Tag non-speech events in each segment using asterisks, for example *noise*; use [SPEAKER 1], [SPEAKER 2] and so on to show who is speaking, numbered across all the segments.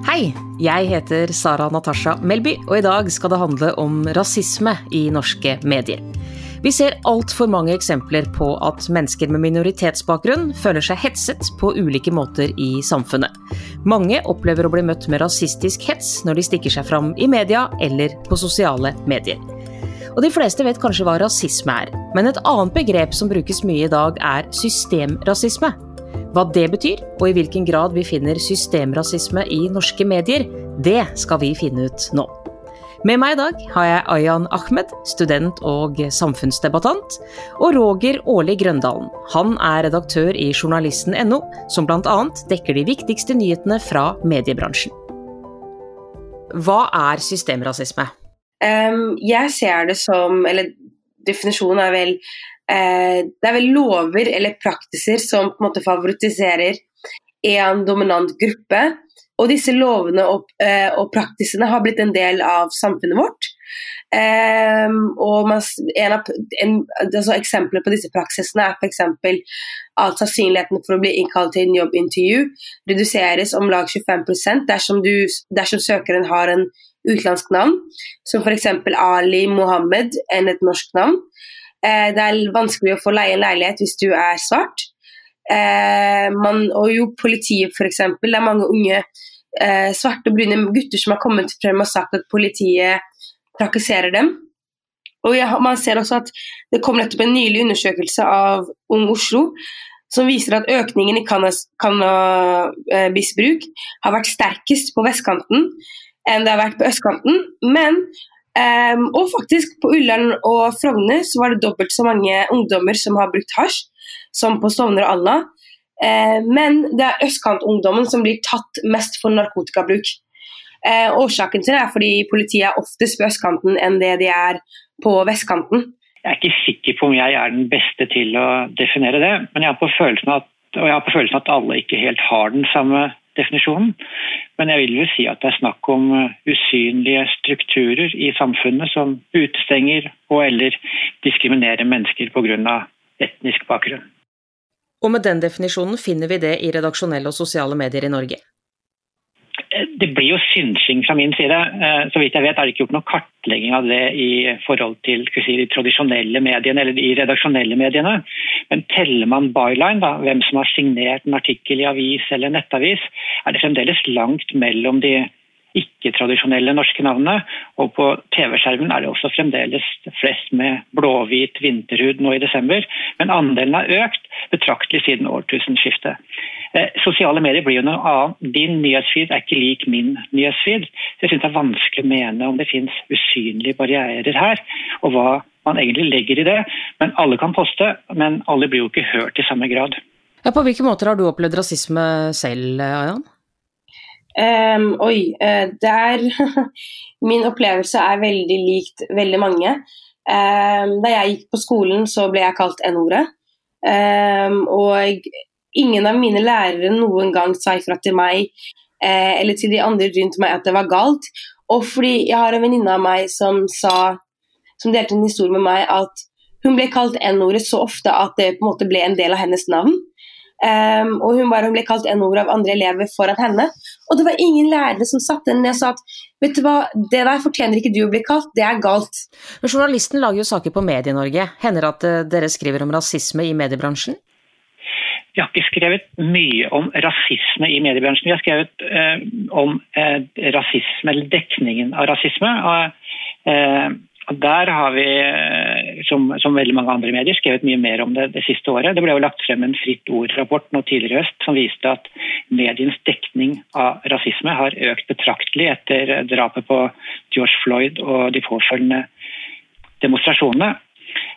[SPEAKER 1] Hei, jeg heter Sara Natasha Melby, og i dag skal det handle om rasisme i norske medier. Vi ser altfor mange eksempler på at mennesker med minoritetsbakgrunn føler seg hetset på ulike måter i samfunnet. Mange opplever å bli møtt med rasistisk hets når de stikker seg fram i media eller på sosiale medier. Og de fleste vet kanskje hva rasisme er, men et annet begrep som brukes mye i dag er systemrasisme. Hva det betyr, og i hvilken grad vi finner systemrasisme i norske medier, det skal vi finne ut nå. Med meg i dag har jeg Ayan Ahmed, student og samfunnsdebattant, og Roger Årli Grøndalen. Han er redaktør i journalisten.no, som bl.a. dekker de viktigste nyhetene fra mediebransjen. Hva er systemrasisme?
[SPEAKER 2] Um, jeg ser det som Eller definisjonen er vel uh, Det er vel lover eller praktiser som på en måte favoritiserer en dominant gruppe. Og disse lovene og, eh, og praktisene har blitt en del av samfunnet vårt. Eh, og man, en av, en, altså Eksempler på disse praksisene er f.eks. at sannsynligheten for å bli innkalt til en jobbintervju reduseres om lag 25 dersom, du, dersom søkeren har en utenlandsk navn, som f.eks. Ali Mohammed enn et norsk navn. Eh, det er vanskelig å få leie en leilighet hvis du er svart. Eh, man, og jo politiet f.eks. Det er mange unge eh, svarte og brune gutter som har kommet frem og sagt at politiet trakasserer dem. Og ja, Man ser også at det kom nettopp en nylig undersøkelse av Ung Oslo som viser at økningen i cannabisbruk har vært sterkest på vestkanten, enn det har vært på østkanten. Men um, og faktisk på Ullern og Frogner så var det dobbelt så mange ungdommer som har brukt hasj, som på Stovner og Alna. Uh, men det er østkantungdommen som blir tatt mest for narkotikabruk. Uh, årsaken til det er fordi politiet er oftest på østkanten enn det de er på vestkanten.
[SPEAKER 3] Jeg er ikke sikker på om jeg er den beste til å definere det, men jeg har på følelsen at, og jeg har på følelsen at alle ikke helt har den samme definisjonen. Men jeg vil jo si at det er snakk om uh, usynlige strukturer i samfunnet som utestenger og eller diskriminerer mennesker pga. etnisk bakgrunn.
[SPEAKER 1] Og med den definisjonen finner vi det i redaksjonelle og sosiale medier i Norge?
[SPEAKER 3] Det blir jo synsing fra min side. Eh, så vidt jeg vet er det ikke gjort noen kartlegging av det i forhold til si, de tradisjonelle mediene eller de redaksjonelle mediene. Men teller man byline, da, hvem som har signert en artikkel i avis eller nettavis, er det fremdeles langt mellom de ikke-tradisjonelle norske navnene. Og på TV-skjermen er det også fremdeles flest med blåhvit vinterhud nå i desember. Men andelen har økt betraktelig siden årtusenskiftet. Eh, sosiale medier blir jo noe annet. Din nyhetsfeed er ikke lik min nyhetsfeed. Jeg syns det er vanskelig å mene om det finnes usynlige barrierer her, og hva man egentlig legger i det. Men alle kan poste, men alle blir jo ikke hørt i samme grad.
[SPEAKER 1] Ja, på hvilke måter har du opplevd rasisme selv, Ayan?
[SPEAKER 2] Um, oi, uh, der *laughs* Min opplevelse er veldig likt veldig mange. Um, da jeg gikk på skolen, så ble jeg kalt N-ordet. Um, og ingen av mine lærere noen gang sa ifra til meg eh, eller til de andre rundt meg at det var galt. Og fordi jeg har en venninne av meg som sa, som delte en historie med meg, at hun ble kalt N-ordet så ofte at det på en måte ble en del av hennes navn. Um, og hun, bare, hun ble kalt N-ordet av andre elever foran henne. Og det var ingen lærere som satte henne ned og sa at vet du hva, det der fortjener ikke du å bli kalt, det er galt.
[SPEAKER 1] Men Journalisten lager jo saker på Medie-Norge. Hender det at eh, dere skriver om rasisme i mediebransjen?
[SPEAKER 3] Vi har ikke skrevet mye om rasisme i mediebransjen. Vi har skrevet eh, om eh, rasisme, eller dekningen av rasisme. Og, eh, der har vi, eh, som, som, veldig mange andre medier, skrevet mye mer om det det siste året. Det ble jo lagt frem en Fritt Ord-rapport nå tidligere i høst som viste at medienes dekning av rasisme har økt betraktelig etter drapet på George Floyd og de påfølgende demonstrasjonene.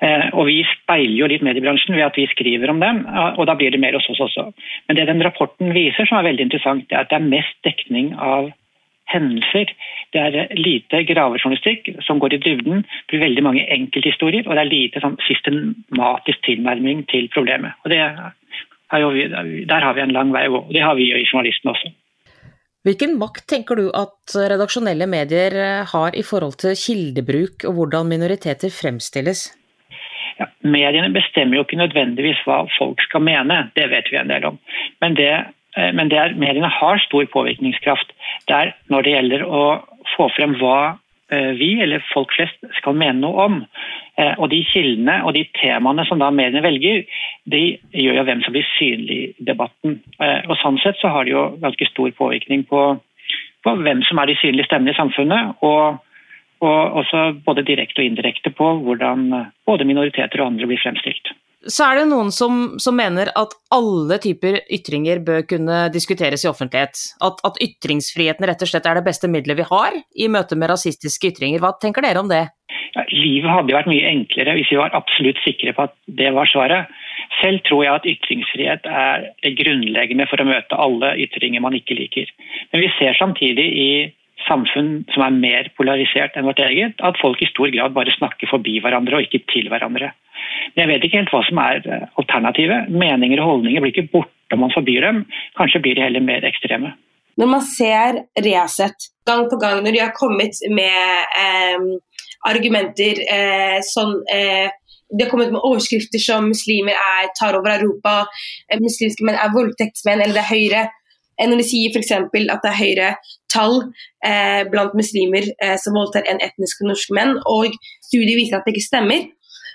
[SPEAKER 3] Eh, og Vi speiler jo litt mediebransjen ved at vi skriver om dem, og da blir det mer hos oss også. Men det den rapporten viser som er veldig interessant, det er at det er mest dekning av hendelser. Det er lite gravejournalistikk som går i dybden, det blir veldig mange enkelthistorier, og det er lite sånn, systematisk tilnærming til problemet. Og jo, Der har vi en lang vei å gå, det har vi jo i journalisten også.
[SPEAKER 1] Hvilken makt tenker du at redaksjonelle medier har i forhold til kildebruk og hvordan minoriteter fremstilles?
[SPEAKER 3] Ja, mediene bestemmer jo ikke nødvendigvis hva folk skal mene, det vet vi en del om. Men det eh, men det er, mediene har stor påvirkningskraft. Det er når det gjelder å få frem hva eh, vi, eller folk flest, skal mene noe om. Og de kildene og de temaene som da mediene velger, de gjør jo hvem som blir synlig i debatten. Og Sånn sett så har det jo ganske stor påvirkning på, på hvem som er de synlige stemmene i samfunnet. og og også både direkte og indirekte på hvordan både minoriteter og andre blir fremstilt.
[SPEAKER 1] Så er det noen som, som mener at alle typer ytringer bør kunne diskuteres i offentlighet. At, at, ytringsfriheten rett og slett er det beste middelet vi har i møte med rasistiske ytringer. Hva tenker dere om det?
[SPEAKER 3] Ja, livet hadde vært mye enklere hvis vi var absolutt sikre på at det var svaret. Selv tror jeg at ytringsfrihet er det grunnleggende for å møte alle ytringer man ikke liker. Men vi ser samtidig i samfunn som er mer polarisert enn vårt eget, at folk i stor grad bare snakker forbi hverandre og ikke til hverandre. Men jeg vet ikke helt hva som er eh, alternativet. Meninger og holdninger blir ikke borte om man forbyr dem, kanskje blir de heller mer ekstreme.
[SPEAKER 2] Når man ser Resett gang på gang, når de har kommet med eh, argumenter eh, sånn eh, det har kommet med overskrifter som muslimer er, tar over Europa, eh, muslimske menn er voldtektsmenn, eller det er høyre. Eh, når de sier f.eks. at det er høyere tall eh, blant muslimer eh, som voldtar enn etniske norske menn, og studier viser at det ikke stemmer,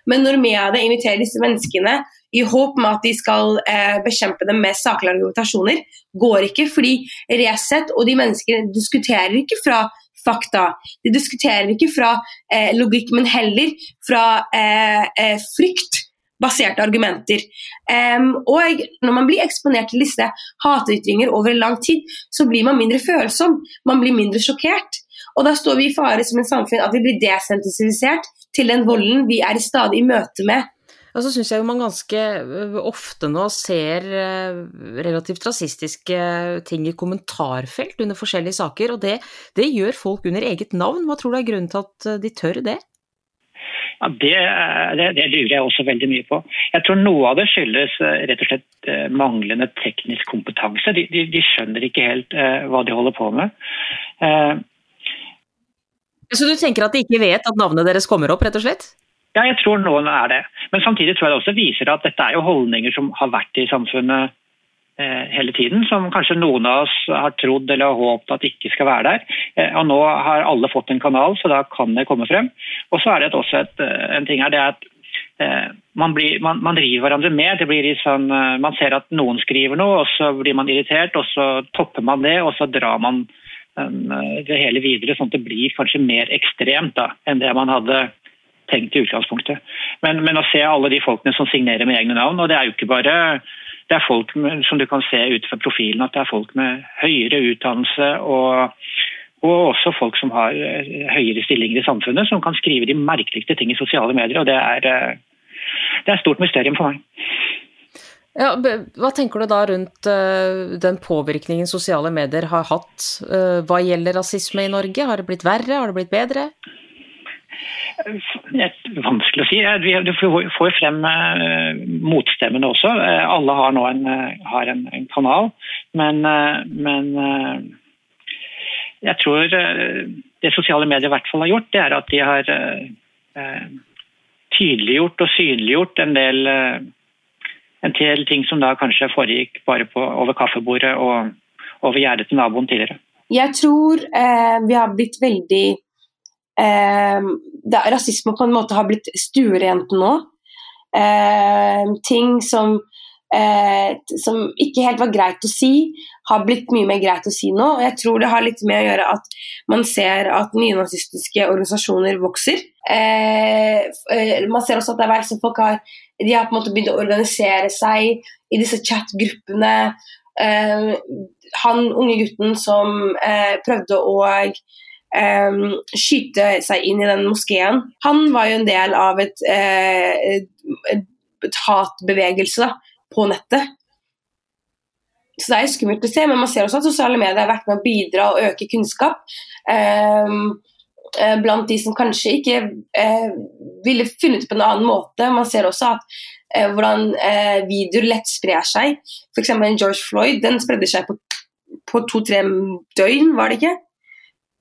[SPEAKER 2] men når media inviterer disse menneskene i håp om at de skal eh, bekjempe dem med saklige argumentasjoner, går ikke. Fordi Resett og de menneskene diskuterer ikke fra fakta. De diskuterer ikke fra eh, logikk, men heller fra eh frykt baserte argumenter. Um, og når man blir eksponert til disse hatytringer over lang tid, så blir man mindre følsom, man blir mindre sjokkert. Og da står vi i fare som en samfunn at vi blir desensitisert til den volden vi er i stadig møte med.
[SPEAKER 1] Og så syns jeg jo man ganske øh, ofte nå ser øh, relativt rasistiske ting i kommentarfelt under forskjellige saker, og det, det gjør folk under eget navn. Hva tror du er grunnen til at øh, de tør det?
[SPEAKER 3] Ja, det, det, det, lurer jeg også veldig mye på. Jeg tror noe av det skyldes rett og slett manglende teknisk kompetanse. De, de, de skjønner ikke helt uh, hva de holder på med. Uh,
[SPEAKER 1] så du tenker at de ikke vet at navnet deres kommer opp, rett og slett?
[SPEAKER 3] Ja, jeg tror noen er det. Men samtidig tror jeg det også viser at dette er jo holdninger som har vært i samfunnet eh, hele tiden, som kanskje noen av oss har trodd eller håpet at ikke skal være der. Eh, og Nå har alle fått en kanal, så da kan det komme frem. Og så er det også et, eh, en ting her, det er at eh, man, blir, man, man, driver hverandre med. Sånn, eh, man ser at noen skriver noe, og så blir man irritert, og så topper man det, og så drar man Eh, det hele videre, sånn at det blir kanskje mer ekstremt da, enn det man hadde tenkt i utgangspunktet. Men, men, å se alle de folkene som signerer med egne navn, og det er jo ikke bare det er folk med, som du kan se ut fra profilen, at det er folk med høyere utdannelse og, og også folk som har eh, høyere stillinger i samfunnet, som kan skrive de merkeligste ting i sosiale medier. og Det er, eh, det er et stort mysterium for meg.
[SPEAKER 1] Ja, hva tenker du da rundt uh, den påvirkningen sosiale medier har hatt hva gjelder rasisme i Norge? Har det blitt verre, har det blitt bedre?
[SPEAKER 3] Vanskelig å si. Du får frem uh, motstemmene også. Alle har nå en, har en, en kanal, men, men jeg tror det sosiale medier i hvert fall har gjort, det er at de har tydeliggjort og synliggjort en del en del ting som da kanskje foregikk bare på, over kaffebordet og over gjerdet til naboen tidligere.
[SPEAKER 2] Jeg tror eh, vi har blitt veldig eh, Rasisme på en måte har blitt stuerent nå. Eh, ting som, eh, som ikke helt var greit å si, har blitt mye mer greit å si nå. og Jeg tror det har litt med å gjøre at man ser at nynazistiske organisasjoner vokser. Eh, eh, man ser også at det er vel folk har de har på en måte begynt å organisere seg i disse chat-gruppene. Uh, han unge gutten som uh, prøvde å um, skyte seg inn i den moskeen, han var jo en del av et, uh, et, et hatbevegelse på nettet. Så det er skummelt å se, men man ser også at sosiale medier har vært med å bidra og øke kunnskap. Um, blant de som kanskje ikke eh, ville funnet på en annen måte. Man ser også at eh, hvordan eh, videoer lett sprer seg. F.eks. George Floyd den spredde seg på, på to-tre døgn, var det ikke?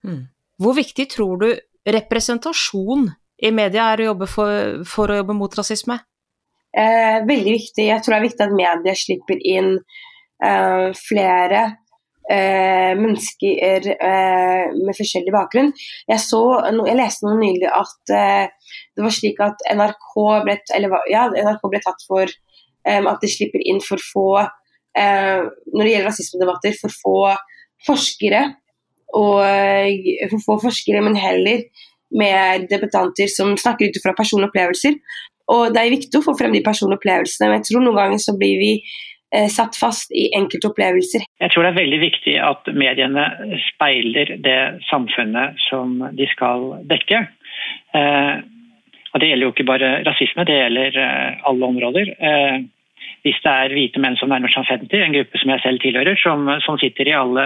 [SPEAKER 1] Mm. Hvor viktig tror du representasjon i media er å jobbe for, for å jobbe mot rasisme?
[SPEAKER 2] Eh, veldig viktig. Jeg tror det er viktig at media slipper inn eh, flere eh, mennesker uh, med forskjellig bakgrunn. Jeg, så, jeg leste noe nylig at det var slik at NRK ble, eller, ja, NRK ble tatt for um, at de slipper inn for få Når det gjelder rasismedebatter, for få forskere. Og for få forskere, men heller med debutanter som snakker ut fra personlige opplevelser. Og det er viktig å få frem de personlige opplevelsene, men jeg tror noen ganger så blir vi eh, satt fast i enkelte opplevelser.
[SPEAKER 3] Jeg tror det er veldig viktig at mediene speiler det samfunnet som de skal dekke. Eh, og Det gjelder jo ikke bare rasisme, det gjelder eh, alle områder. Eh, hvis det er hvite menn som nærmer seg 50, en gruppe som jeg selv tilhører, som, som sitter i alle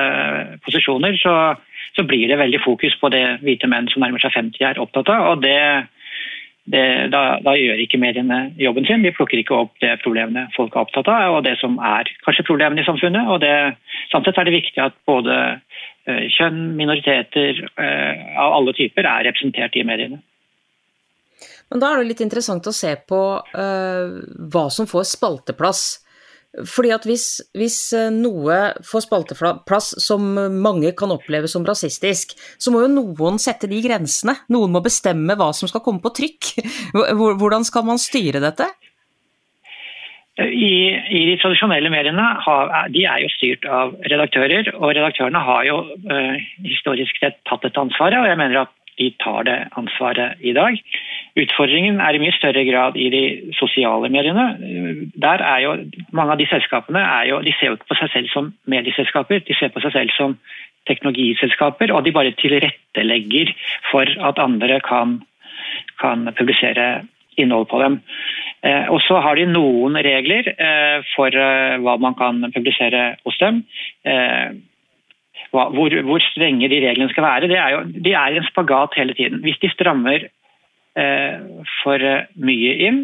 [SPEAKER 3] posisjoner, så, så, blir det veldig fokus på det hvite menn som nærmer seg 50 er opptatt av. og det det, da, da, gjør ikke mediene jobben sin. De plukker ikke opp det problemene folk er opptatt av, og det som er kanskje problemene i samfunnet. og det, Samtidig er det viktig at både uh, kjønn, minoriteter uh, av alle typer er representert i mediene.
[SPEAKER 1] Men da er det litt interessant å se på uh, hva som får spalteplass. Fordi at hvis, hvis, eh, noe får spalteplass som mange kan oppleve som rasistisk, så må jo noen sette de grensene. Noen må bestemme hva som skal komme på trykk. Hvordan skal man styre dette?
[SPEAKER 3] I, I, de tradisjonelle mediene har, de er jo styrt av redaktører, og redaktørene har jo uh, historisk sett tatt et ansvar, og jeg mener at de tar det ansvaret i dag. Utfordringen er i mye større grad i de sosiale mediene. Der er jo, Mange av de selskapene jo, de ser jo ikke på seg selv som medieselskaper, de ser på seg selv som teknologiselskaper, og de bare tilrettelegger for at andre kan, kan publisere innhold på dem. Eh, og så har de noen regler eh, for eh, hva man kan publisere hos dem. Eh, hvor, hvor, strenge de reglene skal være. Det er jo, de er en spagat hele tiden. Hvis de strammer eh, for mye inn,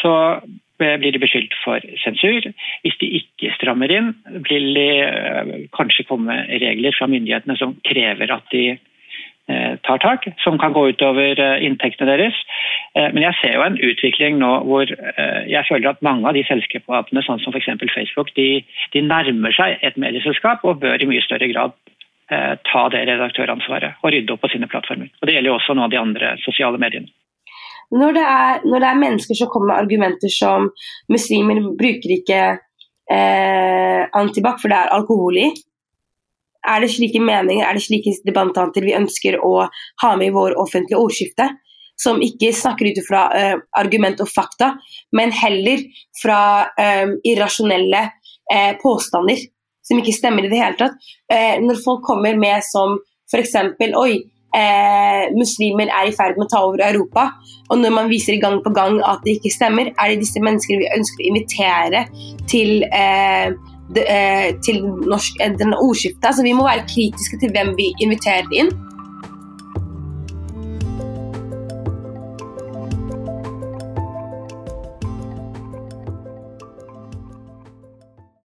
[SPEAKER 3] så blir de beskyldt for sensur. Hvis de ikke strammer inn, vil de eh, kanskje komme regler fra myndighetene som krever at de Eh, tar tak, som kan gå utover eh, inntektene deres. Eh, men jeg ser jo en utvikling nå hvor jeg føler at mange av de selskapene, sånn som f.eks. Facebook, de, de, nærmer seg et medieselskap og bør i mye større grad ta det redaktøransvaret og rydde opp på sine plattformer. Og Det gjelder jo også av de andre sosiale mediene.
[SPEAKER 2] Når det, er, når det er mennesker som kommer med argumenter som muslimer bruker ikke eh, antibac for det er alkohol i, er det slike meninger, er det slike debattanter vi ønsker å ha med i vår offentlige ordskifte? Som ikke snakker ut fra uh, argument og fakta, men heller fra um, irrasjonelle uh, påstander som ikke stemmer i det hele tatt. Uh, når folk kommer med som f.eks.: Oi, muslimer er i ferd med å ta over Europa. Og når man viser gang på gang at det ikke stemmer, er det disse menneskene vi ønsker å invitere til eh, Eh, til norsk, eh, ordskiftet. Altså, vi må være kritiske til hvem vi inviterer inn.